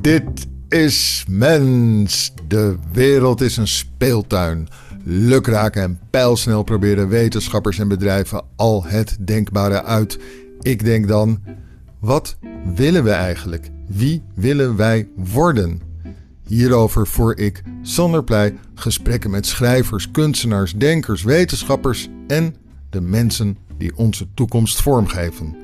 Dit is mens. De wereld is een speeltuin. Lukraak en pijlsnel proberen wetenschappers en bedrijven al het denkbare uit. Ik denk dan, wat willen we eigenlijk? Wie willen wij worden? Hierover voer ik Sander Pleij gesprekken met schrijvers, kunstenaars, denkers, wetenschappers en de mensen die onze toekomst vormgeven.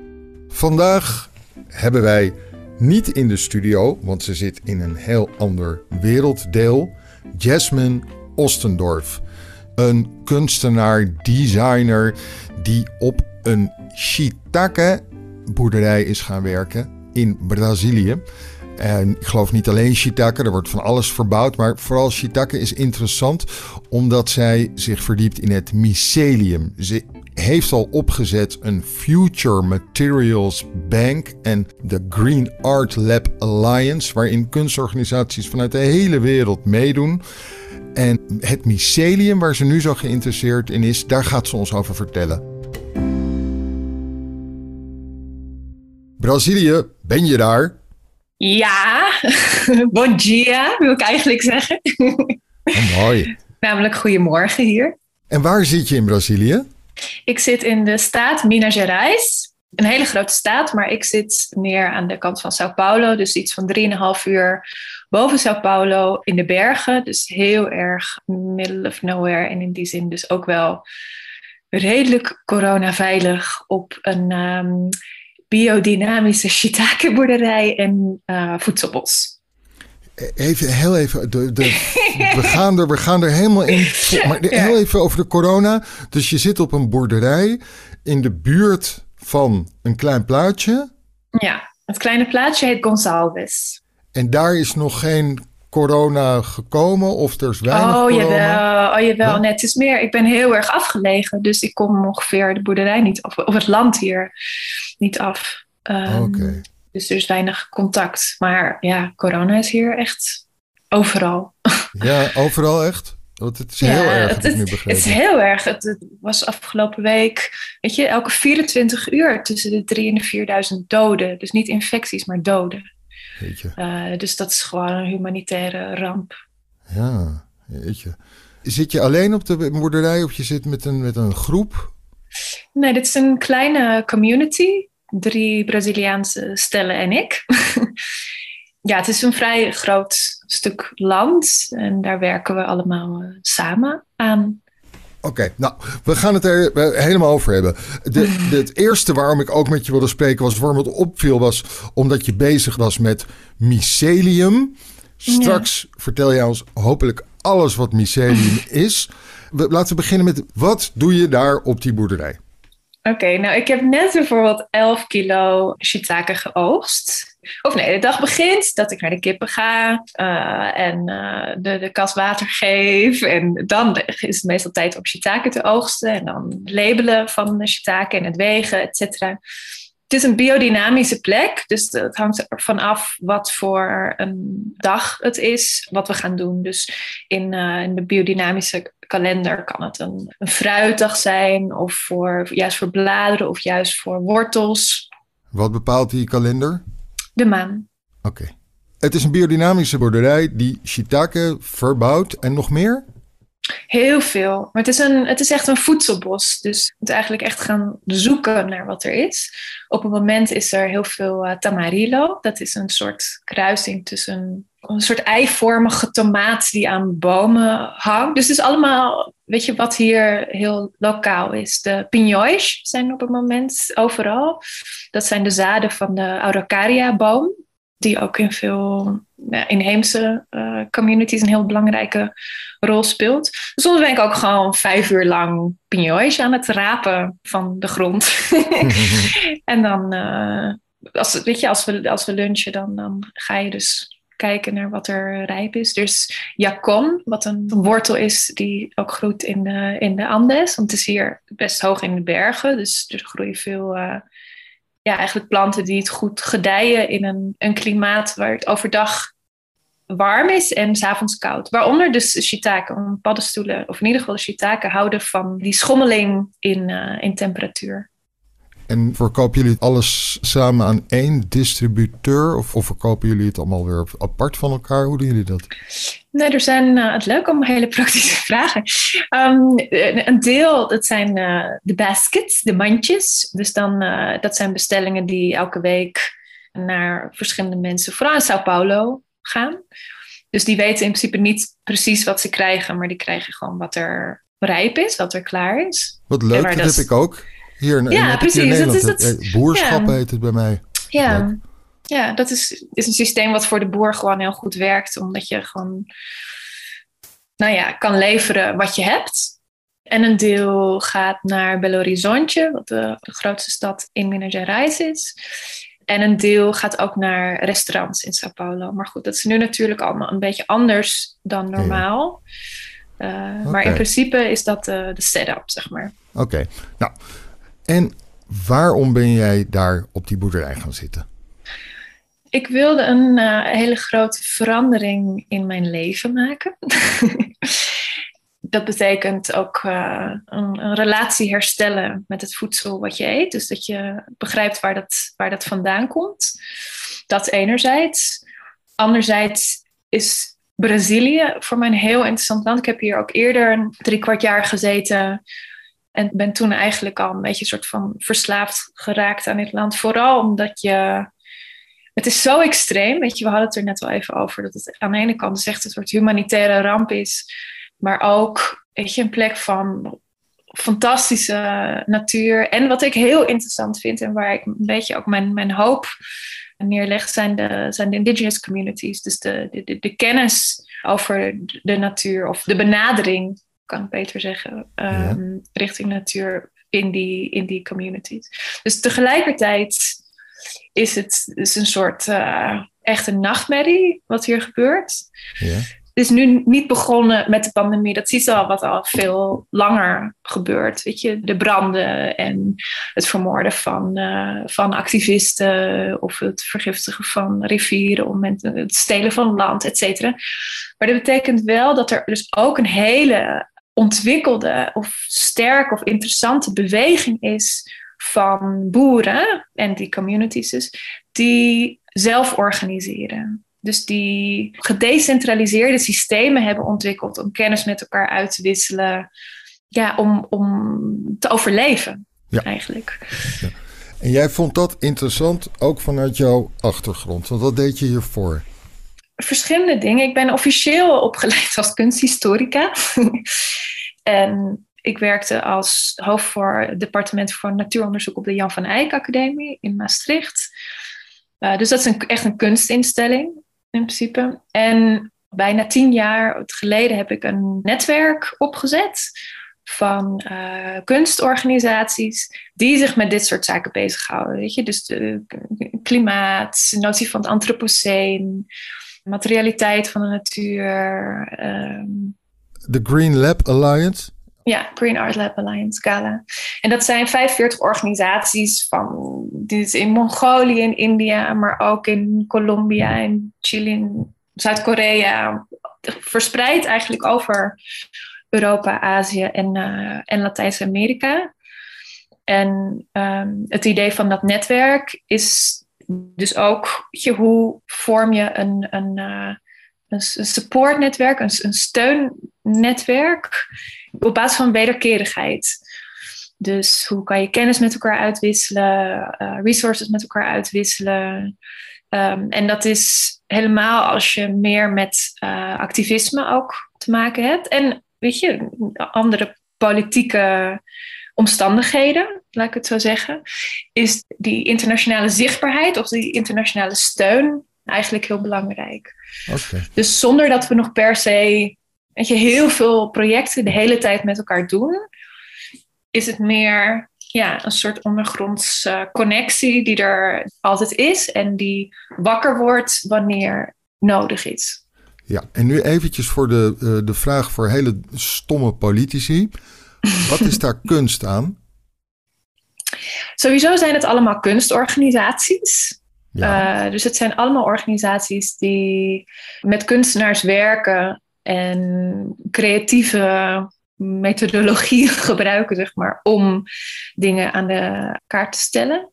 Vandaag hebben wij niet in de studio, want ze zit in een heel ander werelddeel, Jasmine Ostendorf. Een kunstenaar, designer die op een shiitake boerderij is gaan werken in Brazilië. En ik geloof niet alleen shiitake, er wordt van alles verbouwd. Maar vooral shiitake is interessant omdat zij zich verdiept in het mycelium. Ze heeft al opgezet een Future Materials Bank en de Green Art Lab Alliance, waarin kunstorganisaties vanuit de hele wereld meedoen. En het mycelium, waar ze nu zo geïnteresseerd in is, daar gaat ze ons over vertellen. Brazilië, ben je daar? Ja, bon dia wil ik eigenlijk zeggen. Oh, mooi. Namelijk goedemorgen hier. En waar zit je in Brazilië? Ik zit in de staat Minas Gerais. Een hele grote staat, maar ik zit meer aan de kant van Sao Paulo. Dus iets van 3,5 uur boven Sao Paulo in de bergen. Dus heel erg middle of nowhere. En in die zin dus ook wel redelijk coronaveilig op een um, biodynamische shiitake-boerderij en uh, voedselbos. Even, heel even, de, de, we, gaan er, we gaan er helemaal in. Maar heel even over de corona. Dus je zit op een boerderij in de buurt van een klein plaatsje. Ja, het kleine plaatsje heet Gonçalves. En daar is nog geen corona gekomen of er is weinig oh, corona? Jawel, oh jawel, ja? net het is meer. Ik ben heel erg afgelegen, dus ik kom ongeveer de boerderij niet af, of het land hier niet af. Um, Oké. Dus er is weinig contact. Maar ja, corona is hier echt overal. Ja, overal echt? Want het is heel erg, het, ik nu begrepen. Het is heel erg. Het, was afgelopen week, weet je, elke 24 uur tussen de 3 en de 4000 doden. Dus niet infecties, maar doden. Weet je. Uh, dus dat is gewoon een humanitaire ramp. Ja, weet je. Zit je alleen op de boerderij of je zit met een, met een groep? Nee, dit is een kleine community drie Braziliaanse stellen en ik. ja, het is een vrij groot stuk land en daar werken we allemaal uh, samen aan. Oké, nou, we gaan het er uh, helemaal over hebben. De, de, het eerste waarom ik ook met je wilde spreken was, waarom het opviel, was omdat je bezig was met mycelium. Straks ja. vertel jij ons hopelijk alles wat mycelium is. We, laten we beginnen met, wat doe je daar op die boerderij? Oké, nou ik heb net bijvoorbeeld 11 kilo shiitake geoogst. Of nee, de dag begint dat ik naar de kippen ga uh, en uh, de, de kas water geef. En dan is het meestal tijd om shiitake te oogsten. En dan labelen van de shiitake en het wegen, et cetera. Het is een biodynamische plek, dus het hangt ervan af wat voor een dag het is, wat we gaan doen. Dus in, uh, in de biodynamische kalender kan het een, een, fruitdag zijn, of voor, juist voor bladeren, of juist voor wortels. Wat bepaalt die kalender? De maan. Oké. Okay. Het is een biodynamische boerderij die shiitake verbouwt en nog meer? Heel veel. Maar het is, een, het is echt een voedselbos. Dus je moet eigenlijk echt gaan zoeken naar wat er is. Op het moment is er heel veel uh. Dat is een soort kruising tussen een soort eivormige tomaat die aan bomen hangt. Dus het is allemaal, weet je, wat hier heel lokaal is. De pinhões zijn op het moment overal. Dat zijn de zaden van de araucaria-boom die ook in veel inheemse uh, communities een heel belangrijke rol speelt. Dus soms ben ik ook gewoon vijf uur lang pinhões aan het rapen van de grond. en dan, uh, als, weet je, als we, als we lunchen, dan, dan ga je dus kijken naar wat er rijp is. Dus jacon, wat een wortel is die ook groeit in de, in de Andes. Want het is hier best hoog in de bergen, dus er groeien veel... Uh, ja, eigenlijk planten die het goed gedijen in een, een klimaat waar het overdag warm is en s'avonds koud. Waaronder dus shiitake, paddenstoelen, of in ieder geval de shiitake, houden van die schommeling in, uh, in temperatuur. En verkopen jullie alles samen aan één distributeur? Of, of verkopen jullie het allemaal weer apart van elkaar? Hoe doen jullie dat? Nee, er zijn, uh, het leuk om hele praktische vragen. Um, een deel, dat zijn uh, de baskets, de mandjes. Dus dan, uh, dat zijn bestellingen die elke week naar verschillende mensen, vooral in Sao Paulo, gaan. Dus die weten in principe niet precies wat ze krijgen, maar die krijgen gewoon wat er rijp is, wat er klaar is. Wat leuk, dat, dat heb ik ook. Hier in, ja, precies. Hier in Nederland. Dat is, boerschap heet het bij mij. Ja, ja dat is, is een systeem wat voor de boer gewoon heel goed werkt. Omdat je gewoon nou ja, kan leveren wat je hebt. En een deel gaat naar Belo Horizonte, wat de, de grootste stad in Minas Gerais is. En een deel gaat ook naar restaurants in Sao Paulo. Maar goed, dat is nu natuurlijk allemaal een beetje anders dan normaal. Uh, Maar in principe is dat uh, de setup, zeg maar. Oké, nou, en waarom ben jij daar op die boerderij gaan zitten? Ik wilde een uh, hele grote verandering in mijn leven maken. dat betekent ook uh, een, relatie herstellen met het voedsel wat je eet. Dus dat je begrijpt waar dat, waar dat vandaan komt. Dat enerzijds. Anderzijds is Brazilië voor mij een heel interessant land. Ik heb hier ook eerder drie kwart jaar gezeten. En ben toen eigenlijk al een beetje soort van verslaafd geraakt aan dit land. Vooral omdat je. Het is zo extreem. Weet je, we hadden het er net wel even over. Dat het aan de ene kant dus echt een soort humanitaire ramp is. Maar ook weet je, een plek van fantastische natuur. En wat ik heel interessant vind en waar ik een beetje ook mijn, mijn hoop neerleg, zijn de, zijn de indigenous communities. Dus de, de, de, kennis over de natuur of de benadering, kan ik beter zeggen, um, richting natuur in die, in die communities. Dus tegelijkertijd is het dus een soort uh, echte nachtmerrie wat hier gebeurt. Ja is nu niet begonnen met de pandemie. Dat zie je al wat al veel langer gebeurt. Weet je, de branden en het vermoorden van, uh, van activisten of het vergiftigen van rivieren, om het stelen van land, et cetera. Maar dat betekent wel dat er dus ook een hele ontwikkelde of sterke of interessante beweging is van boeren en die communities dus, die zelf organiseren. Dus die gedecentraliseerde systemen hebben ontwikkeld om kennis met elkaar uit te wisselen. Ja, om, om te overleven ja. eigenlijk. Ja. En jij vond dat interessant ook vanuit jouw achtergrond. Want wat deed je hiervoor? Verschillende dingen. Ik ben officieel opgeleid als kunsthistorica. en ik werkte als hoofd voor het departement voor natuuronderzoek op de Jan van Eyck Academie in Maastricht. Uh, dus dat is een, echt een kunstinstelling in principe. En bijna tien jaar geleden heb ik een netwerk opgezet van uh, kunstorganisaties die zich met dit soort zaken bezighouden. Weet je? Dus de klimaat, notie van het antropoceen, materialiteit van de natuur. Um... De Green Lab Alliance? Ja, Green Art Lab Alliance, Gala. En dat zijn 45 organisaties van dit in Mongolië, in India, maar ook in Colombia, in Chili, in Zuid-Korea. Verspreid eigenlijk over Europa, Azië en, uh, en Latijns-Amerika. En um, het idee van dat netwerk is dus ook, je, hoe vorm je een, een, uh, een supportnetwerk, een, steunnetwerk op basis van wederkerigheid. Dus hoe kan je kennis met elkaar uitwisselen, uh, resources met elkaar uitwisselen. Um, en dat is helemaal als je meer met uh, activisme ook te maken hebt. En weet je, andere politieke omstandigheden, laat ik het zo zeggen, is die internationale zichtbaarheid of die internationale steun eigenlijk heel belangrijk. Okay. Dus zonder dat we nog per se weet je, heel veel projecten de hele tijd met elkaar doen, is het meer ja, een soort ondergronds uh, connectie die er altijd is en die wakker wordt wanneer nodig is. Ja, en nu eventjes voor de, uh, de vraag voor hele stomme politici. Wat is daar kunst aan? Sowieso zijn het allemaal kunstorganisaties. Uh, dus het zijn allemaal organisaties die met kunstenaars werken en creatieve methodologie gebruiken, zeg maar, om dingen aan de kaart te stellen.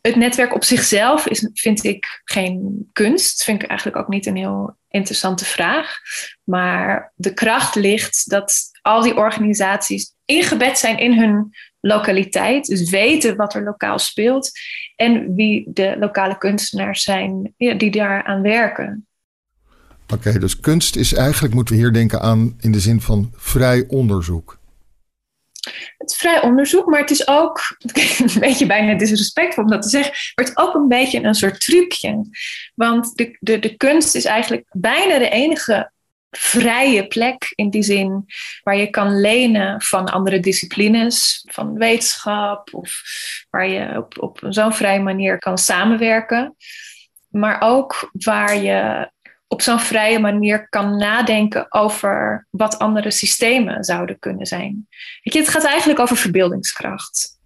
Het netwerk op zichzelf is, vind ik, geen kunst. Vind ik eigenlijk ook niet een heel interessante vraag. Maar de kracht ligt dat al die organisaties ingebed zijn in hun lokaliteit. Dus weten wat er lokaal speelt. En wie de lokale kunstenaars zijn ja, die daaraan werken. Oké, dus kunst is eigenlijk, moeten we hier denken aan in de zin van vrij onderzoek. Het is vrij onderzoek, maar het is ook, een beetje bijna disrespectvol om dat te zeggen, maar het is ook een beetje een soort trucje. Want de, de, de kunst is eigenlijk bijna de enige vrije plek in die zin waar je kan lenen van andere disciplines, van wetenschap, of waar je op, op zo'n vrije manier kan samenwerken. Maar ook waar je op zo'n vrije manier kan nadenken over wat andere systemen zouden kunnen zijn. Weet je, het gaat eigenlijk over verbeeldingskracht.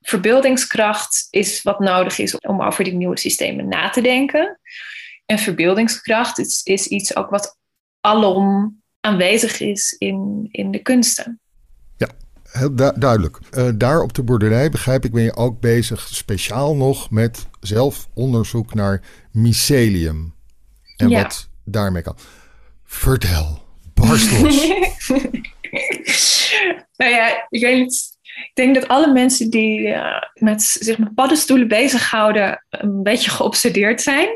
Verbeeldingskracht is wat nodig is om over die nieuwe systemen na te denken. En verbeeldingskracht is, is iets ook wat alom aanwezig is in, in de kunsten. Ja, heel duidelijk. Uh, daar op de boerderij, begrijp ik, ben je ook bezig speciaal nog met zelfonderzoek naar mycelium. En wat daarmee kan. Vertel, barst nou ja, ik weet niet. Ik denk dat alle mensen die uh, met zich met paddenstoelen bezighouden een beetje geobsedeerd zijn.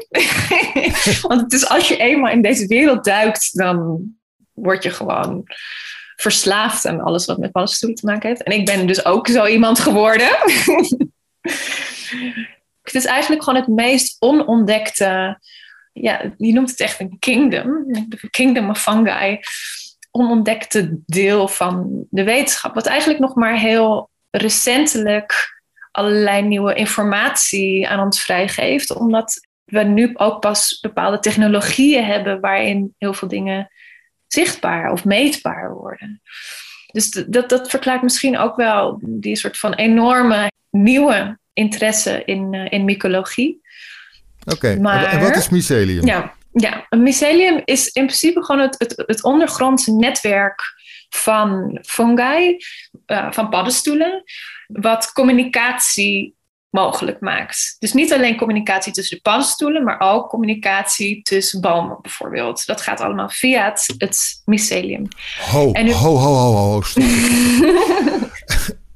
Want het is als je eenmaal in deze wereld duikt, dan word je gewoon verslaafd aan alles wat met paddenstoelen te maken heeft. En ik ben dus ook zo iemand geworden. het is eigenlijk gewoon het meest onontdekte ja, je noemt het echt een kingdom, kingdom of fungi, onontdekte deel van de wetenschap, wat eigenlijk nog maar heel recentelijk allerlei nieuwe informatie aan ons vrijgeeft, omdat we nu ook pas bepaalde technologieën hebben waarin heel veel dingen zichtbaar of meetbaar worden. Dus dat, dat verklaart misschien ook wel die soort van enorme nieuwe interesse in, uh, in mycologie. Oké, en wat is mycelium? Ja, ja, een mycelium is in principe gewoon het, het, het ondergrondse netwerk van fungi, uh, van paddenstoelen, wat communicatie mogelijk maakt. Dus niet alleen communicatie tussen de paddenstoelen, maar ook communicatie tussen bomen bijvoorbeeld. Dat gaat allemaal via het, het mycelium. Ho, ho, ho, ho, ho,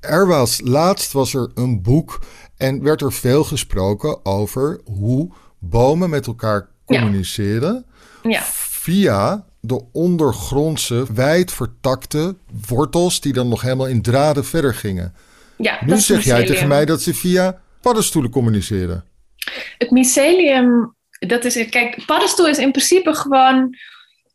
er was, laatst was er een boek en werd er veel gesproken over hoe bomen met elkaar communiceren ja. via de ondergrondse, wijd vertakte wortels die dan nog helemaal in draden verder gingen. Ja, nu zeg jij tegen mij dat ze via paddenstoelen communiceren. Het mycelium, dat is, kijk, paddenstoel is in principe gewoon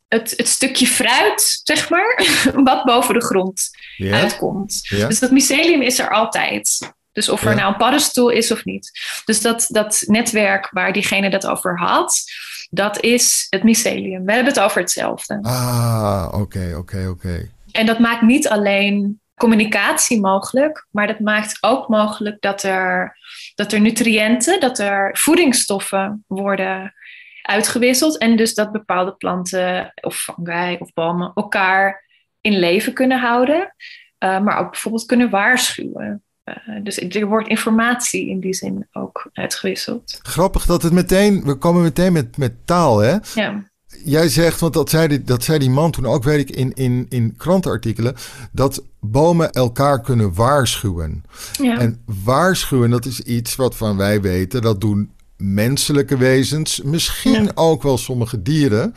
het, het stukje fruit, zeg maar, wat boven de grond uitkomt. Dus dat mycelium is er altijd. Dus of er nou een paddenstoel is of niet. Dus dat, dat netwerk waar diegene dat over had, dat is het mycelium. We hebben het over hetzelfde. Ah, oké, oké, oké. En dat maakt niet alleen communicatie mogelijk, maar dat maakt ook mogelijk dat er, dat er nutriënten, dat er voedingsstoffen worden uitgewisseld. En dus dat bepaalde planten of fungi of bomen elkaar in leven kunnen houden. Uh, maar ook bijvoorbeeld kunnen waarschuwen. Uh, dus er wordt informatie in die zin ook uitgewisseld. Grappig dat het meteen, we komen meteen met, met taal, hè? Ja. Jij zegt, want dat zei, die, dat zei die man toen ook, weet ik, in, in, in krantenartikelen, dat bomen elkaar kunnen waarschuwen. Ja. En waarschuwen, dat is iets wat van wij weten, dat doen menselijke wezens, misschien ook wel sommige dieren.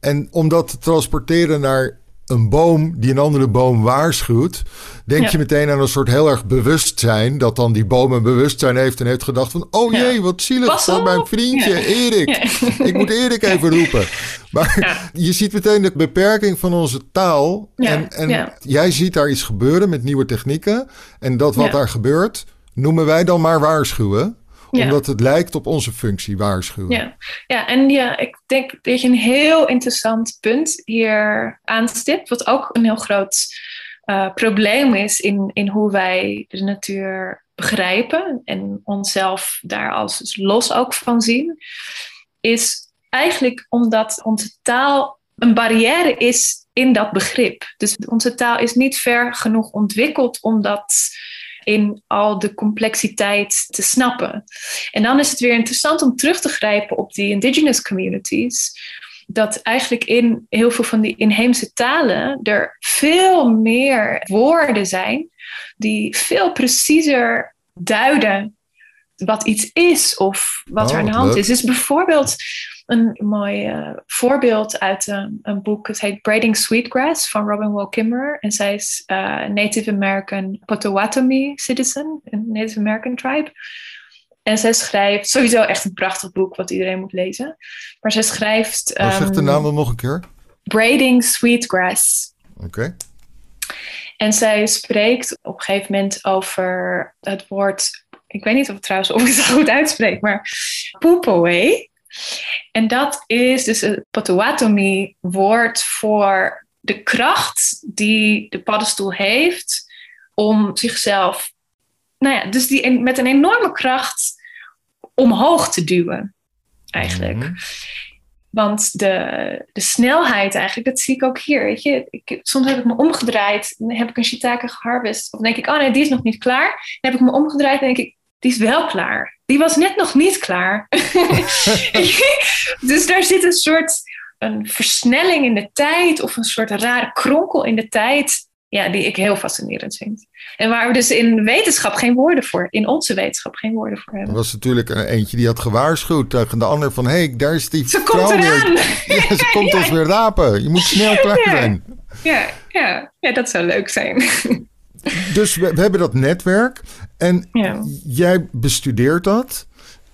En om dat te transporteren naar een boom die een andere boom waarschuwt, denk je meteen aan een soort heel erg bewustzijn. Dat dan die boom een bewustzijn heeft en heeft gedacht van... oh jee, wat zielig voor mijn vriendje Erik. Ik moet Erik even roepen. Maar je ziet meteen de beperking van onze taal. en en jij ziet daar iets gebeuren met nieuwe technieken. En dat wat daar gebeurt, noemen wij dan maar waarschuwen omdat het lijkt op onze functie waarschuwen. Ja, ja en ja, ik denk dat je een heel interessant punt hier aanstipt. Wat ook een heel groot uh, probleem is in, in hoe wij de natuur begrijpen. En onszelf daar als los ook van zien. Is eigenlijk omdat onze taal een barrière is in dat begrip. Dus onze taal is niet ver genoeg ontwikkeld om dat in al de complexiteit te snappen. En dan is het weer interessant om terug te grijpen op die indigenous communities. Dat eigenlijk in heel veel van die inheemse talen er veel meer woorden zijn die veel preciezer duiden wat iets is of wat Oh, er aan de hand leuk. is. Dus bijvoorbeeld een mooi eh, voorbeeld uit een, een boek. Het heet Braiding Sweetgrass van Robin Wall Kimmerer. En zij is eh, Native American Potawatomi citizen, een Native American tribe. En zij schrijft, sowieso echt een prachtig boek wat iedereen moet lezen. Maar zij schrijft... Wat zegt de ehm, naam dan nog een keer? Braiding Sweetgrass. Oké. En zij spreekt op een gegeven moment over het woord. Ik weet niet of, trouwens, of ik het goed uitspreek, maar poepoe. En dat is dus een Potawatomi woord voor de kracht die de paddenstoel heeft om zichzelf, nou ja, dus die met een enorme kracht omhoog te duwen, eigenlijk. Mhm. Want de, de snelheid eigenlijk, dat zie ik ook hier. Weet je? Ik, soms heb ik me omgedraaid, dan heb ik een shiitake geharvest. Of denk ik, oh nee, die is nog niet klaar. Dan heb ik me omgedraaid en denk ik, die is wel klaar. Die was net nog niet klaar. dus daar zit een soort een versnelling in de tijd of een soort rare kronkel in de tijd. Ja, die ik heel fascinerend vind. En waar we dus in wetenschap geen woorden voor, in onze wetenschap geen woorden voor Er hebben. was natuurlijk een eentje die had gewaarschuwd tegen de ander van... hé, hey, daar is die Ze komt eraan! Ja, ze komt ons weer rapen. Je moet snel klaar Ja. zijn. Ja, ja, ja, dat zou leuk zijn. Dus we, we hebben dat netwerk. En Ja. jij bestudeert dat.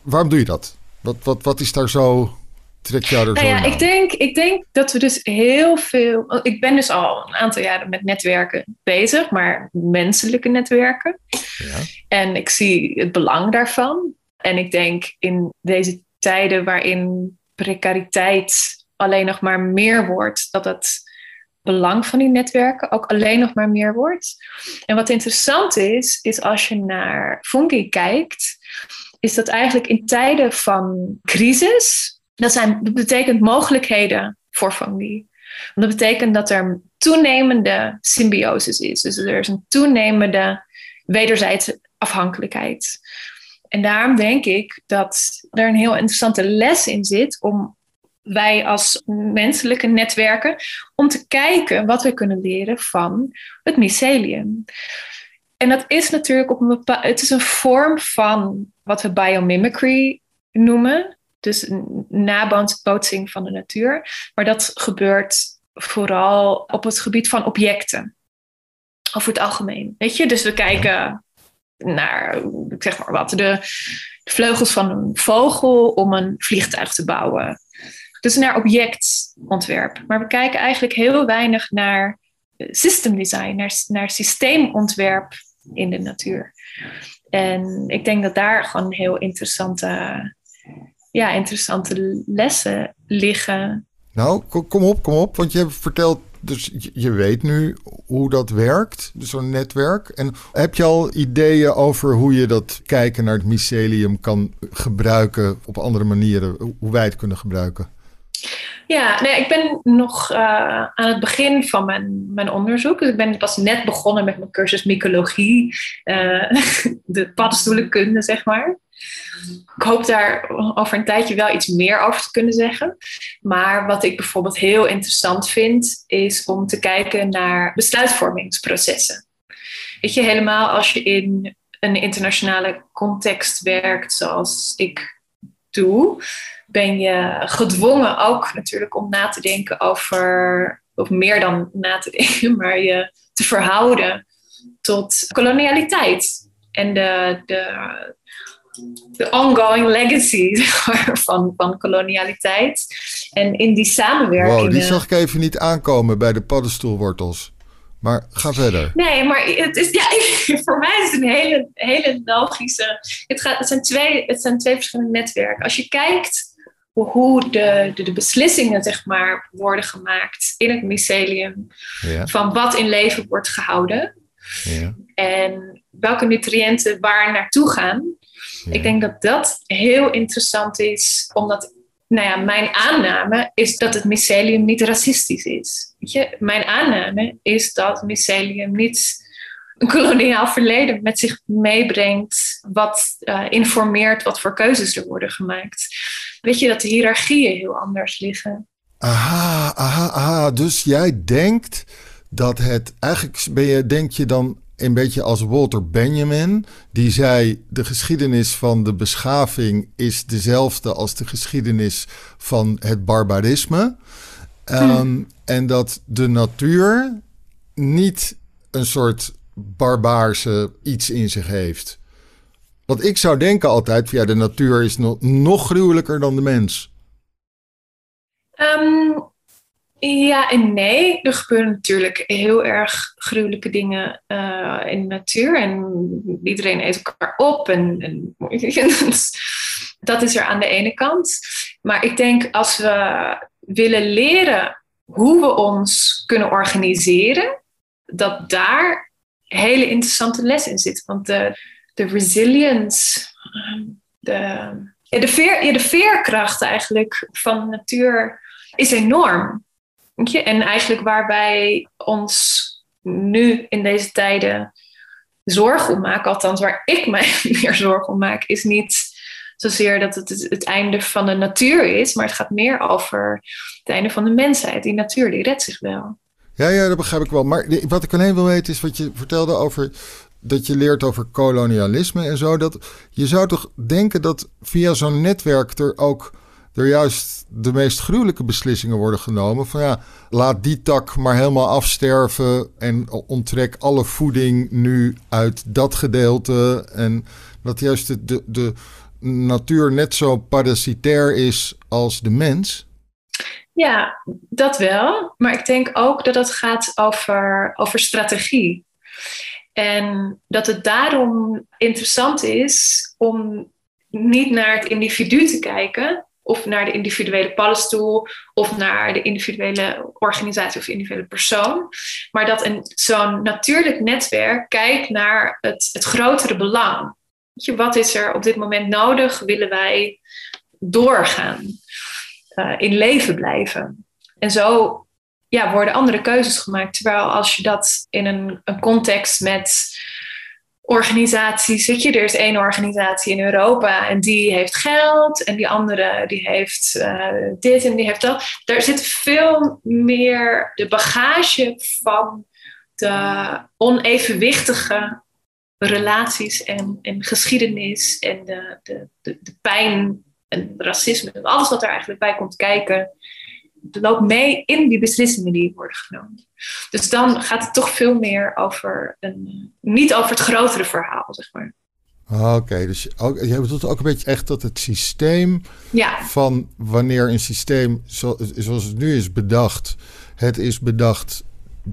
Waarom doe je dat? Wat, wat, wat is daar zo... Trek jou er Nou zo ja, ik denk, ik denk dat we dus heel veel. Ik ben dus al een aantal jaren met netwerken bezig, maar menselijke netwerken. Ja. En ik zie het belang daarvan. En ik denk in deze tijden waarin precariteit alleen nog maar meer wordt, dat het belang van die netwerken ook alleen nog maar meer wordt. En wat interessant is, is als je naar Fungi kijkt, is dat eigenlijk in tijden van crisis, dat, zijn, betekent mogelijkheden voor fungi. Want dat betekent dat er toenemende symbiosis is. Dus er is een toenemende wederzijdse afhankelijkheid. En daarom denk ik dat er een heel interessante les in zit om wij als menselijke netwerken om te kijken wat we kunnen leren van het mycelium. En dat is natuurlijk op een bepaalde. Het is een vorm van wat we biomimicry noemen. Dus een nabootsing van de natuur. Maar dat gebeurt vooral op het gebied van objecten. Over het algemeen. Weet je, dus we kijken naar, ik zeg maar wat, de, de vleugels van een vogel om een vliegtuig te bouwen. Dus naar objectontwerp. Maar we kijken eigenlijk heel weinig naar system design, naar, systeemontwerp in de natuur. En ik denk dat daar gewoon heel interessante, ja, interessante lessen liggen. Nou, ko- kom op, kom op. Want je hebt verteld, dus je- je weet nu hoe dat werkt, dus zo'n netwerk. En heb je al ideeën over hoe je dat kijken naar het mycelium kan gebruiken op andere manieren? Hoe wij het kunnen gebruiken? Ja, nee, ik ben nog uh, aan het begin van mijn, mijn onderzoek. Dus ik ben pas net begonnen met mijn cursus mycologie, uh, de paddenstoelenkunde, zeg maar. Ik hoop daar over een tijdje wel iets meer over te kunnen zeggen. Maar wat ik bijvoorbeeld heel interessant vind, is om te kijken naar besluitvormingsprocessen. Weet je, helemaal als je in een internationale context werkt, zoals ik doe, ben je gedwongen ook natuurlijk om na te denken over, of meer dan na te denken, maar je te verhouden tot kolonialiteit en de, de, de ongoing legacy van, van kolonialiteit. En in die samenwerking. Wow, die zag ik even niet aankomen bij de paddenstoelwortels. Maar ga verder. Nee, maar het is, ja, voor mij is het een hele, hele logische. Het, gaat, het, zijn twee, het zijn twee verschillende netwerken. Als je kijkt hoe de, de, de, beslissingen zeg maar, worden gemaakt in het mycelium. Ja. Van wat in leven wordt gehouden. Ja. En welke nutriënten waar naartoe gaan. Ja. Ik denk dat dat heel interessant is. Omdat, nou ja, mijn aanname is dat het mycelium niet racistisch is. je, mijn aanname is dat mycelium niet een koloniaal verleden met zich meebrengt, wat uh, informeert wat voor keuzes er worden gemaakt. Weet je dat de hiërarchieën heel anders liggen. Aha, aha, aha. Dus jij denkt dat het eigenlijk ben je, denk je dan een beetje als Walter Benjamin, die zei: de geschiedenis van de beschaving is dezelfde als de geschiedenis van het barbarisme. Ehm, en dat de natuur niet een soort barbaarse iets in zich heeft. Want ik zou denken altijd, ja, de natuur is nog, nog gruwelijker dan de mens. Um, ja en nee. Er gebeuren natuurlijk heel erg gruwelijke dingen uh, in de natuur. En iedereen eet elkaar op. En, en dat is er aan de ene kant. Maar ik denk als we willen leren hoe we ons kunnen organiseren, dat daar hele interessante les in zit. Want de, de resilience, de, de, veer, de veerkracht eigenlijk van de natuur is enorm. En eigenlijk waar wij ons nu in deze tijden zorgen om maken, althans waar ik mij meer zorgen om maak, is niet zozeer dat het het einde van de natuur is, maar het gaat meer over het einde van de mensheid. Die natuur, die redt zich wel. Ja, ja, dat begrijp ik wel. Maar wat ik alleen wil weten is wat je vertelde over dat je leert over kolonialisme en zo. Dat, je zou toch denken dat via zo'n netwerk er ook er juist de meest gruwelijke beslissingen worden genomen. Van ja, laat die tak maar helemaal afsterven en onttrek alle voeding nu uit dat gedeelte. En dat juist de, de, natuur net zo parasitair is als de mens. Ja, dat wel. Maar ik denk ook dat het gaat over, over strategie. En dat het daarom interessant is om niet naar het individu te kijken, of naar de individuele paddenstoel, of naar de individuele organisatie of individuele persoon. Maar dat zo'n natuurlijk netwerk kijkt naar het, het grotere belang. Wat is er op dit moment nodig? Willen wij doorgaan, uh, in leven blijven? En zo ja, worden andere keuzes gemaakt. Terwijl als je dat in een, een context met organisaties. Weet je, er is één organisatie in Europa en die heeft geld en die andere die heeft uh, dit en die heeft dat. Daar zit veel meer de bagage van de onevenwichtige relaties en, en geschiedenis en de, de, de, de pijn en racisme. Alles wat er eigenlijk bij komt kijken loopt mee in die beslissingen die worden genomen. Dus dan gaat het toch veel meer over een, niet over het grotere verhaal, zeg maar. Oké, dus ook, jij bedoelt ook een beetje echt dat het systeem ja. van wanneer een systeem zoals het nu is bedacht, het is bedacht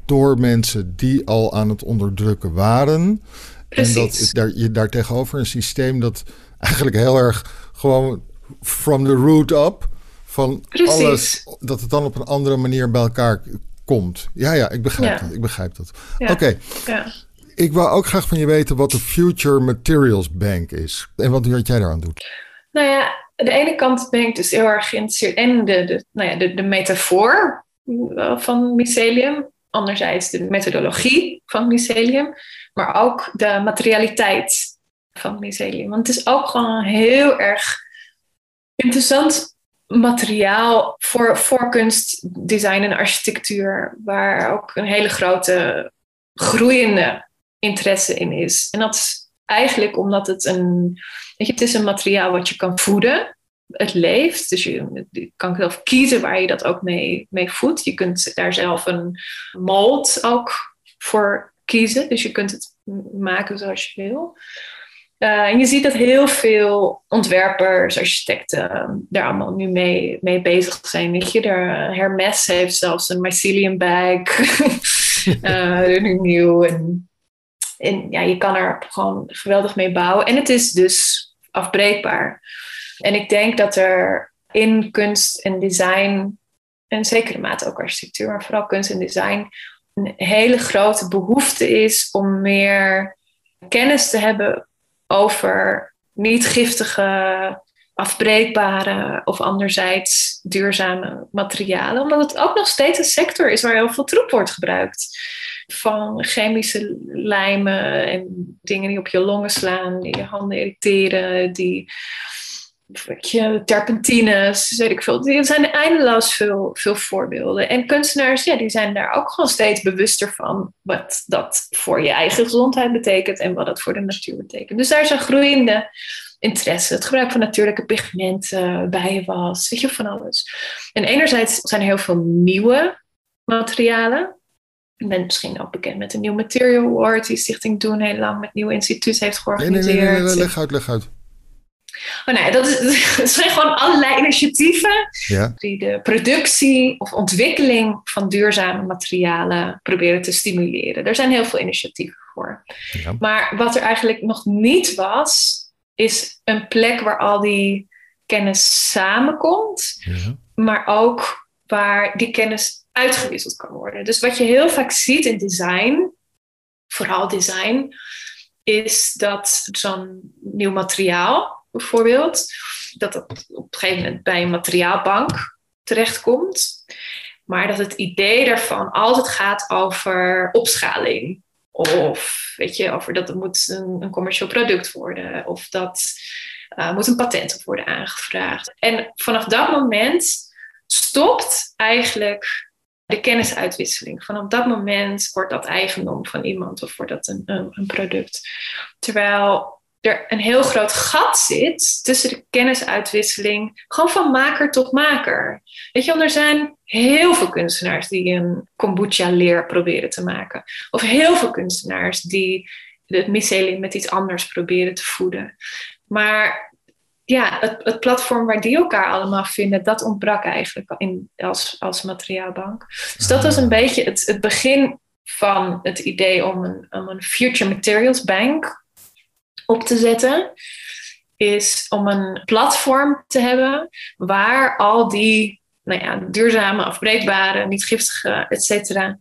door mensen die al aan het onderdrukken waren. Precies. En dat daar, je daar tegenover een systeem dat eigenlijk heel erg gewoon from the root up van alles, dat het dan op een andere manier bij elkaar komt. Ja, ja, ik begrijp dat. Ik begrijp dat. Oké. Ja. Ik wou ook graag van je weten wat de Future Materials Bank is. En wat, wat jij daaraan doet. Nou ja, aan de ene kant ben ik dus heel erg geïnteresseerd in de, de, nou ja, de, de metafoor van mycelium. Anderzijds de methodologie van mycelium. Maar ook de materialiteit van mycelium. Want het is ook gewoon heel erg interessant materiaal voor, voor kunst, design en architectuur, waar ook een hele grote groeiende interesse in is. En dat is eigenlijk omdat het een, weet je, het is een materiaal wat je kan voeden. Het leeft, dus je, kan zelf kiezen waar je dat ook mee, mee voedt. Je kunt daar zelf een mold ook voor kiezen, dus je kunt het maken zoals je wil. Uh, en je ziet dat heel veel ontwerpers, architecten ehm, daar allemaal nu mee, mee bezig zijn. Weet je, er, Hermes heeft zelfs een mycelium bag, uh, nu nieuw. En, en ja, je kan er gewoon geweldig mee bouwen. En het is dus afbreekbaar. En ik denk dat er in kunst en design, en zekere mate ook architectuur, maar vooral kunst en design, een hele grote behoefte is om meer kennis te hebben over niet giftige afbreekbare of anderzijds duurzame materialen. Omdat het ook nog steeds een sector is waar heel veel troep wordt gebruikt. Van chemische lijmen en dingen die op je longen slaan, die je handen irriteren, die terpentines, weet ik veel. Er zijn eindeloos veel, veel voorbeelden. En kunstenaars, ja, die zijn daar ook gewoon steeds bewuster van wat dat voor je eigen gezondheid betekent en wat dat voor de natuur betekent. Dus daar is een groeiende interesse. Het gebruik van natuurlijke pigmenten, bijenwas, weet je, van alles. En enerzijds zijn er heel veel nieuwe materialen. Ik ben misschien ook bekend met de New Material Award die Stichting Doen heel lang met Nieuw Instituut heeft georganiseerd. Nee, nee, nee, nee, leg uit, leg uit. Oh nee, dat, is, dat zijn gewoon allerlei initiatieven ja. die de productie of ontwikkeling van duurzame materialen proberen te stimuleren. Er zijn heel veel initiatieven voor. Ja. Maar wat er eigenlijk nog niet was, is een plek waar al die kennis samenkomt, ja. maar ook waar die kennis uitgewisseld kan worden. Dus wat je heel vaak ziet in design, vooral design, is dat zo'n nieuw materiaal, bijvoorbeeld, dat het op een gegeven moment bij een materiaalbank terechtkomt. Maar dat het idee daarvan altijd gaat over opschaling. Of weet je, over dat het moet een, een commercieel product worden. Of dat uh, moet een patent op worden aangevraagd. En vanaf dat moment stopt eigenlijk de kennisuitwisseling. Vanaf dat moment wordt dat eigendom van iemand of wordt dat een, een, een product. Terwijl er een heel groot gat zit tussen de kennisuitwisseling, gewoon van maker tot maker. Weet je, want er zijn heel veel kunstenaars die een kombucha-leer proberen te maken. Of heel veel kunstenaars die het mycelium met iets anders proberen te voeden. Maar ja, het, het, platform waar die elkaar allemaal vinden, dat ontbrak eigenlijk in, als, als materiaalbank. Dus dat was een beetje het, het begin van het idee om een, om een Future Materials Bank op te zetten, is om een platform te hebben waar al die nou ja, duurzame, afbreekbare, niet giftige, et cetera,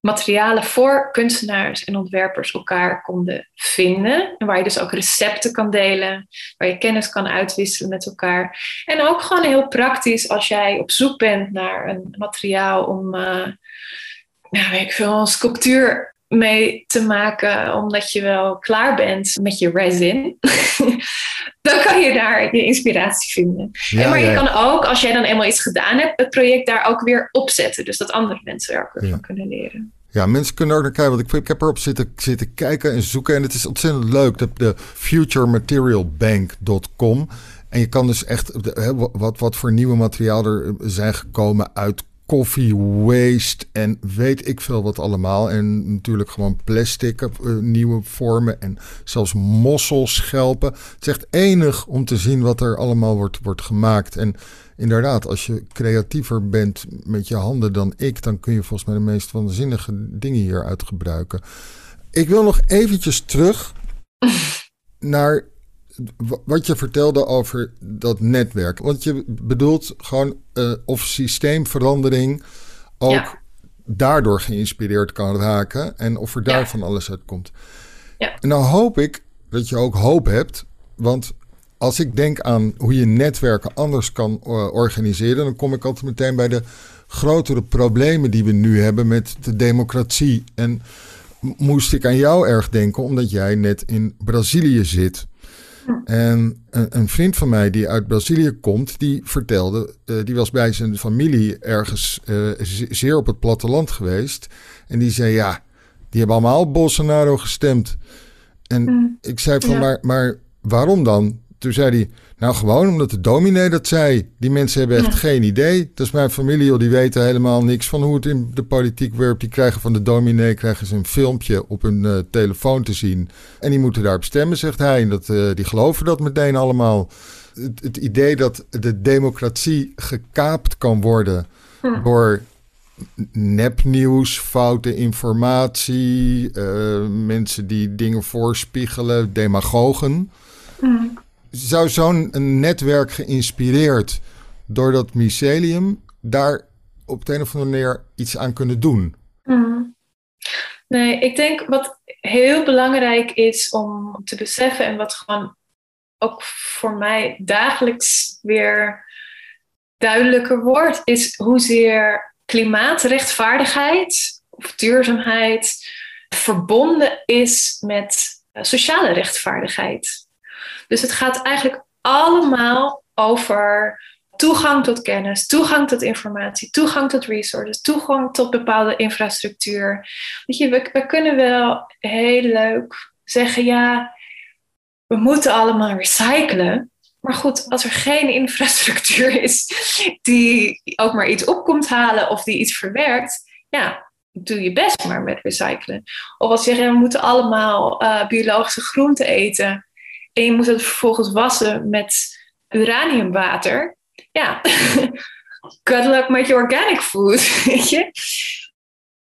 materialen voor kunstenaars en ontwerpers elkaar konden vinden. En waar je dus ook recepten kan delen, waar je kennis kan uitwisselen met elkaar. En ook gewoon heel praktisch als jij op zoek bent naar een materiaal om, uh, nou, ik veel, sculptuur mee te maken, omdat je wel klaar bent met je resin, dan kan je daar je inspiratie vinden. Ja, maar je kan ook, als jij dan eenmaal iets gedaan hebt, het project daar ook weer opzetten. Dus dat andere mensen er ook weer van kunnen leren. Ja, mensen kunnen ook naar kijken. Want ik, ik heb erop zitten, zitten kijken en zoeken. En het is ontzettend leuk. De, de futurematerialbank.com. En je kan dus echt wat, wat voor nieuwe materiaal er zijn gekomen uit koffie waste en weet ik veel wat allemaal. En natuurlijk gewoon plastic, uh, nieuwe vormen en zelfs mosselschelpen. Het is echt enig om te zien wat er allemaal wordt, wordt gemaakt. En inderdaad, als je creatiever bent met je handen dan ik, dan kun je volgens mij de meest waanzinnige dingen hieruit gebruiken. Ik wil nog eventjes terug naar wat je vertelde over dat netwerk. Want je bedoelt gewoon uh, of systeemverandering ook daardoor geïnspireerd kan raken. En of er daar van alles uitkomt. Ja. En dan hoop ik dat je ook hoop hebt. Want als ik denk aan hoe je netwerken anders kan uh, organiseren, dan kom ik altijd meteen bij de grotere problemen die we nu hebben met de democratie. En moest ik aan jou erg denken, omdat jij net in Brazilië zit. En een, een, vriend van mij die uit Brazilië komt, die vertelde, uh, die was bij zijn familie ergens uh, zeer op het platteland geweest. En die zei, ja, die hebben allemaal Bolsonaro gestemd. En mm. ik zei van, maar, maar waarom dan? Toen zei hij, nou, gewoon omdat de dominee dat zei. Die mensen hebben echt geen idee. Dat is mijn familie, die weten helemaal niks van hoe het in de politiek werkt. Die krijgen van de dominee krijgen ze een filmpje op hun uh, telefoon te zien. En die moeten daarop stemmen, zegt hij. En dat, uh, die geloven dat meteen allemaal. Het, het, idee dat de democratie gekaapt kan worden door nepnieuws, foute informatie, uh, mensen die dingen voorspiegelen, demagogen. Zou zo'n netwerk geïnspireerd door dat mycelium daar op de een of andere manier iets aan kunnen doen? Mm. Nee, ik denk wat heel belangrijk is om te beseffen en wat gewoon ook voor mij dagelijks weer duidelijker wordt, is hoezeer klimaatrechtvaardigheid of duurzaamheid verbonden is met eh, sociale rechtvaardigheid. Dus het gaat eigenlijk allemaal over toegang tot kennis, toegang tot informatie, toegang tot resources, toegang tot bepaalde infrastructuur. Weet je, we, we kunnen wel heel leuk zeggen, ja, we moeten allemaal recyclen. Maar goed, als er geen infrastructuur is die ook maar iets op komt halen of die iets verwerkt, ja, doe je best maar met recyclen. Of als je zegt, we moeten allemaal uh, biologische groenten eten en je moet het vervolgens wassen met uraniumwater, ja, good luck met je organic food, weet je.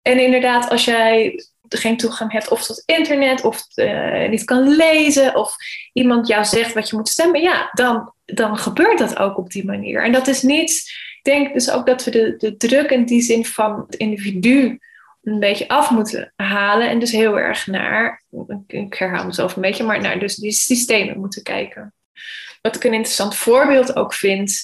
En inderdaad, als jij geen toegang hebt of tot internet of uh, niet kan lezen of iemand jou zegt wat je moet stemmen, ja, dan, dan gebeurt dat ook op die manier. En dat is niet, ik denk dus ook dat we de, de druk in die zin van het individu een beetje af moeten halen en dus heel erg naar, ik herhaal mezelf een beetje, maar naar dus die systemen moeten kijken. Wat ik een interessant voorbeeld ook vind,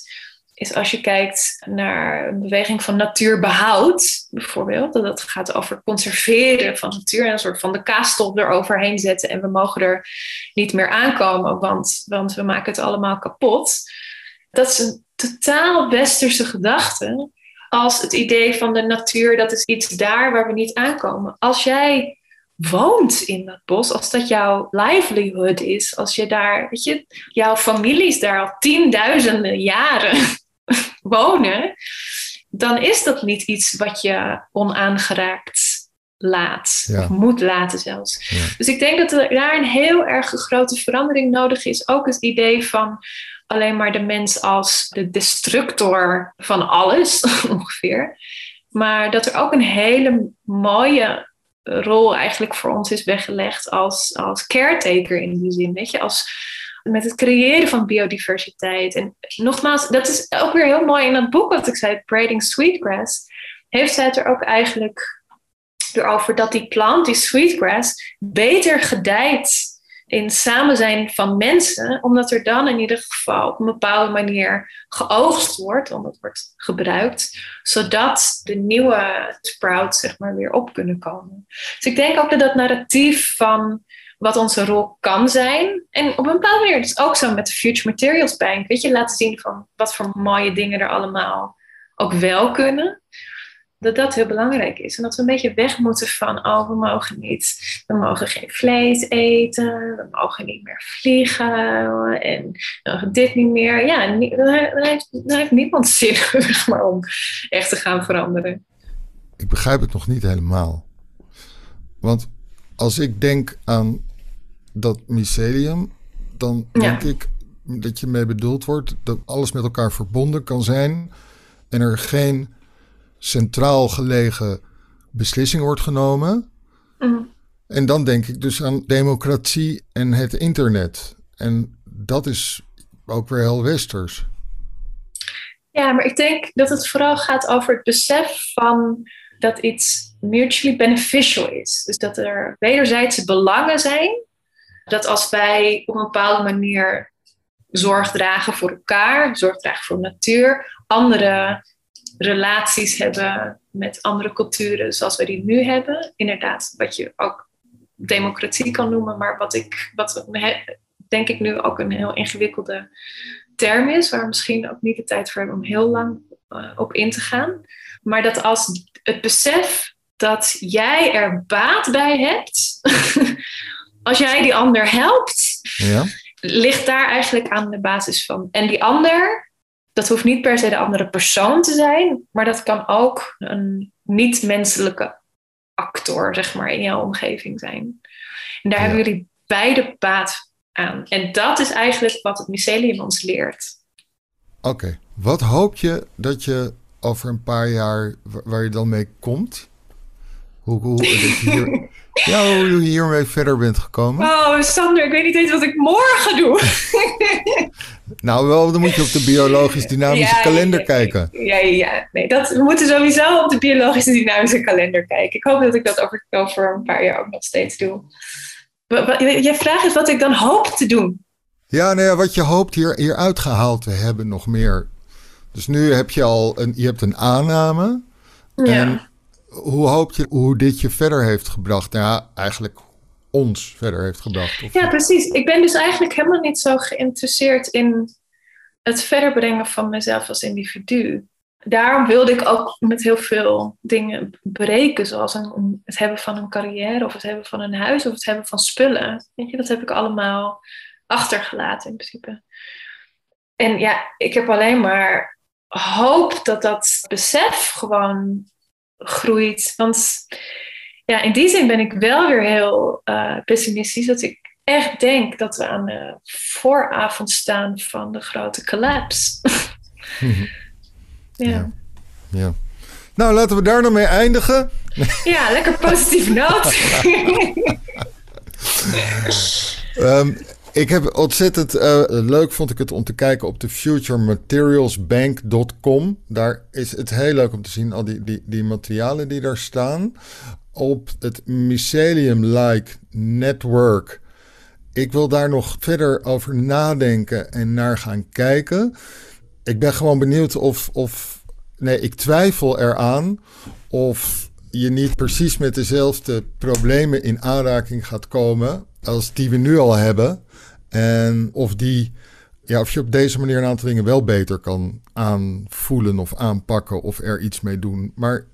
is als je kijkt naar een beweging van natuurbehoud, bijvoorbeeld, dat gaat over conserveren van natuur en een soort van de kaastop eroverheen zetten en we mogen er niet meer aankomen, want, want we maken het allemaal kapot. Dat is een totaal westerse gedachte als het idee van de natuur, dat is iets daar waar we niet aankomen. Als jij woont in dat bos, als dat jouw livelihood is, als je daar, weet je, jouw families daar al tienduizenden jaren wonen, dan is dat niet iets wat je onaangeraakt laat, of moet laten zelfs. Dus ik denk dat er daar een heel erg grote verandering nodig is. Ook het idee van alleen maar de mens als de destructor van alles, ongeveer. Maar dat er ook een hele mooie rol eigenlijk voor ons is weggelegd als, als caretaker in die zin. Weet je, als, met het creëren van biodiversiteit. En nogmaals, dat is ook weer heel mooi in dat boek wat ik zei, Braiding Sweetgrass. Heeft zij het er ook eigenlijk erover dat die plant, die sweetgrass, beter gedijt in samen zijn van mensen, omdat er dan in ieder geval op een bepaalde manier geoogst wordt, omdat het wordt gebruikt, zodat de nieuwe sprouts zeg maar weer op kunnen komen. Dus ik denk ook dat dat narratief van wat onze rol kan zijn, en op een bepaalde manier, dus ook zo met de Future Materials Bank, weet je, laten zien van wat voor mooie dingen er allemaal ook wel kunnen dat dat heel belangrijk is. En dat we een beetje weg moeten van, oh, we mogen niet, we mogen geen vlees eten, we mogen niet meer vliegen en we mogen dit niet meer. Ja, dan heeft, heeft niemand zin maar, om echt te gaan veranderen. Ik begrijp het nog niet helemaal. Want als ik denk aan dat mycelium, dan denk ik dat je mee bedoeld wordt dat alles met elkaar verbonden kan zijn en er geen centraal gelegen beslissing wordt genomen. Mhm. En dan denk ik dus aan democratie en het internet. En dat is ook weer heel westers. Ja, maar ik denk dat het vooral gaat over het besef van dat iets mutually beneficial is. Dus dat er wederzijdse belangen zijn. Dat als wij op een bepaalde manier zorg dragen voor elkaar, zorg dragen voor de natuur, andere relaties hebben met andere culturen zoals we die nu hebben. Inderdaad, wat je ook democratie kan noemen, maar wat ik, wat denk ik nu ook een heel ingewikkelde term is, waar we misschien ook niet de tijd voor hebben om heel lang uh, op in te gaan. Maar dat als het besef dat jij er baat bij hebt, als jij die ander helpt, ja. ligt daar eigenlijk aan de basis van. En die ander, dat hoeft niet per se de andere persoon te zijn, maar dat kan ook een niet-menselijke actor, zeg maar, in jouw omgeving zijn. En daar hebben jullie beide baat aan. En dat is eigenlijk wat het mycelium ons leert. Oké, wat hoop je dat je over een paar jaar, waar je dan mee komt? Hoe, hoe, hier, ja, hoe je hiermee verder bent gekomen? Oh, Sander, ik weet niet eens wat ik morgen doe. nou, wel, dan moet je op de biologisch dynamische kalender kijken. Ja, ja, nee, dat, we moeten sowieso op de biologische dynamische kalender kijken. Ik hoop dat ik dat over, over een paar jaar ook nog steeds doe. Je vraag is wat ik dan hoop te doen. Ja, nou ja, wat je hoopt hier, hier uitgehaald te hebben nog meer. Dus nu heb je al een, je hebt een aanname. Ja. En hoe hoop je hoe dit je verder heeft gebracht? Nou ja, eigenlijk ons verder heeft gebracht. Of Ja, precies. Ik ben dus eigenlijk helemaal niet zo geïnteresseerd in het verder brengen van mezelf als individu. Daarom wilde ik ook met heel veel dingen breken, zoals een, het hebben van een carrière, of het hebben van een huis, of het hebben van spullen. Weet je, dat heb ik allemaal achtergelaten in principe. En ja, ik heb alleen maar hoop dat dat besef gewoon groeit. Want ja, in die zin ben ik wel weer heel uh, pessimistisch. Dat ik echt denk dat we aan de vooravond staan van de grote collapse. ja. ja. ja. Nou, laten we daar dan mee eindigen. Ja, lekker positief noot. um, ik heb ontzettend uh, leuk vond ik het om te kijken op de futurematerialsbank.com. Daar is het heel leuk om te zien al die, die, die materialen die daar staan. Op het Mycelium-like network. Ik wil daar nog verder over nadenken en naar gaan kijken. Ik ben gewoon benieuwd of, of nee, ik twijfel eraan of je niet precies met dezelfde problemen in aanraking gaat komen als die we nu al hebben. En of, die, ja, of je op deze manier een aantal dingen wel beter kan aanvoelen of aanpakken of er iets mee doen. Maar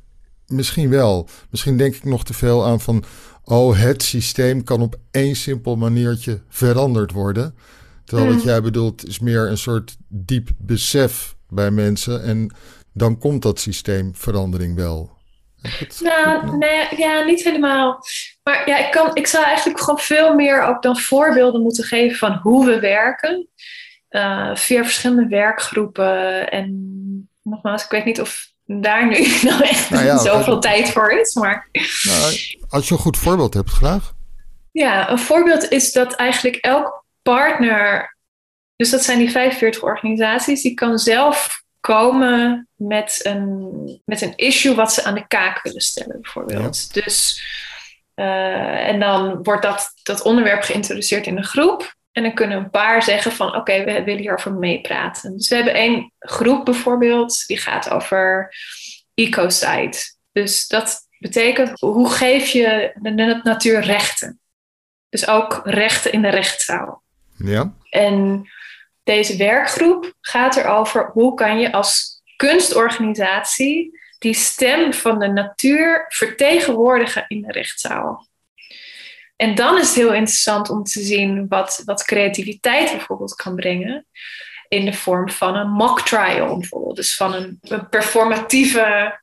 misschien wel. Misschien denk ik nog te veel aan van, oh, het systeem kan op één simpel maniertje veranderd worden. Terwijl wat jij bedoelt is meer een soort diep besef bij mensen. En dan komt dat systeemverandering wel. Nou, nee, ja, niet helemaal. Maar ja, ik, kan, ik zou eigenlijk gewoon veel meer ook dan voorbeelden moeten geven van hoe we werken. Uh, via verschillende werkgroepen. En nogmaals, ik weet niet of daar nu nou echt nou ja, zoveel tijd voor is. Maar... Nou, als je een goed voorbeeld hebt, graag. Ja, een voorbeeld is dat eigenlijk elk partner, dus dat zijn die 45 organisaties, die kan zelf komen met een, met een issue wat ze aan de kaak willen stellen, bijvoorbeeld. Dus, uh, en dan wordt dat, dat onderwerp geïntroduceerd in een groep. En dan kunnen een paar zeggen van oké, we willen hierover meepraten. Dus we hebben één groep bijvoorbeeld, die gaat over ecocide. Dus dat betekent, hoe geef je de natuur rechten? Dus ook rechten in de rechtszaal. Ja. En deze werkgroep gaat erover hoe kan je als kunstorganisatie die stem van de natuur vertegenwoordigen in de rechtszaal. En dan is het heel interessant om te zien wat, wat creativiteit bijvoorbeeld kan brengen. In de vorm van een mock trial bijvoorbeeld. Dus van een, een performatieve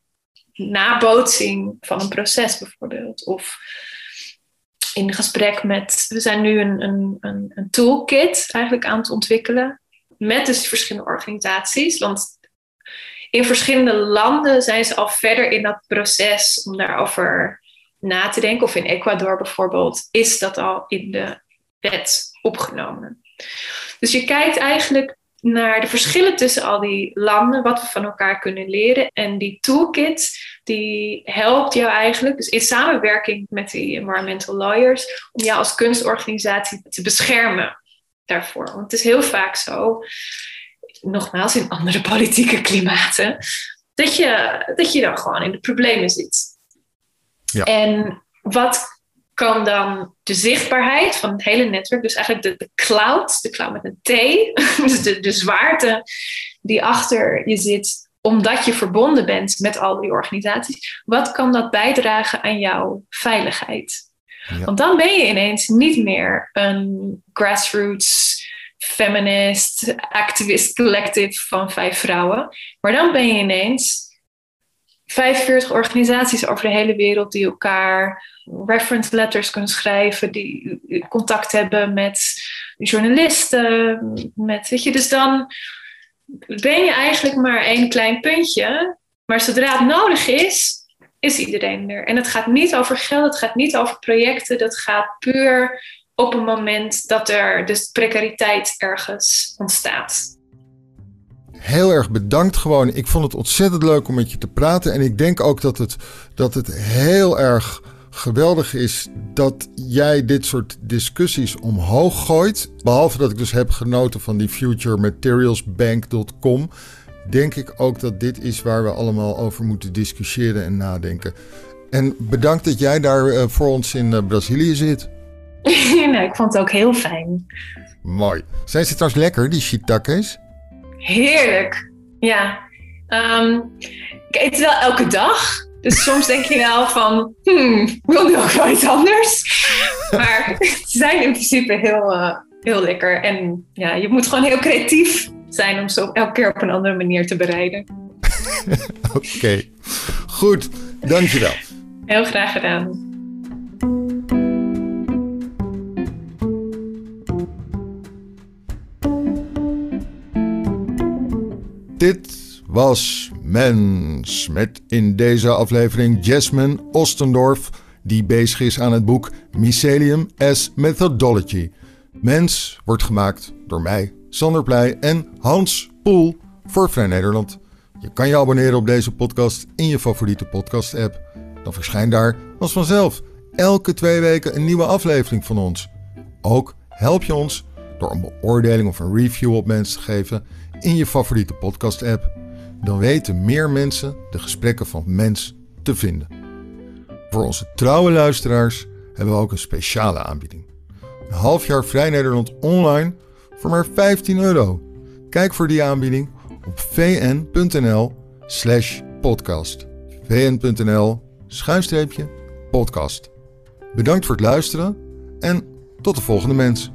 nabootsing van een proces bijvoorbeeld. Of in gesprek met, we zijn nu een, een, een, een toolkit eigenlijk aan het ontwikkelen. Met dus verschillende organisaties. Want in verschillende landen zijn ze al verder in dat proces om daarover na te denken. Of in Ecuador bijvoorbeeld is dat al in de wet opgenomen. Dus je kijkt eigenlijk naar de verschillen tussen al die landen, wat we van elkaar kunnen leren. En die toolkit, die helpt jou eigenlijk, dus in samenwerking met die environmental lawyers, om jou als kunstorganisatie te beschermen daarvoor. Want het is heel vaak zo, nogmaals in andere politieke klimaten, dat je, dat je dan gewoon in de problemen zit. Ja. En wat kan dan de zichtbaarheid van het hele netwerk, dus eigenlijk de, de cloud, de cloud met een T, dus de, de zwaarte die achter je zit, omdat je verbonden bent met al die organisaties, wat kan dat bijdragen aan jouw veiligheid? Ja. Want dan ben je ineens niet meer een grassroots feminist, activist collective van vijf vrouwen, maar dan ben je ineens 45 organisaties over de hele wereld die elkaar reference letters kunnen schrijven, die contact hebben met journalisten, met, weet je, dus dan ben je eigenlijk maar één klein puntje, maar zodra het nodig is, is iedereen er. En het gaat niet over geld, het gaat niet over projecten, dat gaat puur op een moment dat er dus precariteit ergens ontstaat heel erg bedankt gewoon. Ik vond het ontzettend leuk om met je te praten. En ik denk ook dat het, dat het heel erg geweldig is dat jij dit soort discussies omhoog gooit. Behalve dat ik dus heb genoten van die futurematerialsbank.com, denk ik ook dat dit is waar we allemaal over moeten discussiëren en nadenken. En bedankt dat jij daar eh, voor ons in uh, Brazilië zit. nee, ik vond het ook heel fijn. Mooi. Zijn ze trouwens lekker, die shiitakes? Heerlijk. Ja. Um, ik eet wel elke dag. Dus soms denk je wel van, hmm, wil nu ook wel iets anders. Maar ze zijn in principe heel, uh, heel lekker. En ja, je moet gewoon heel creatief zijn om zo elke keer op een andere manier te bereiden. Oké, okay. goed. Dankjewel. Heel graag gedaan. Dit was Mens met in deze aflevering Jasmine Ostendorf, die bezig is aan het boek Mycelium as Methodology. Mens wordt gemaakt door mij, Sander Pleij en Hans Poel voor Vrij Nederland. Je kan je abonneren op deze podcast in je favoriete podcast-app. Dan verschijnt daar als vanzelf elke twee weken een nieuwe aflevering van ons. Ook help je ons door een beoordeling of een review op Mens te geven in je favoriete podcast-app. Dan weten meer mensen de gesprekken van Mens te vinden. Voor onze trouwe luisteraars hebben we ook een speciale aanbieding. Een half jaar Vrij Nederland online voor maar 15 euro. Kijk voor die aanbieding op vn.nl slash podcast. vn.nl schuinstreepje podcast. Bedankt voor het luisteren en tot de volgende mens.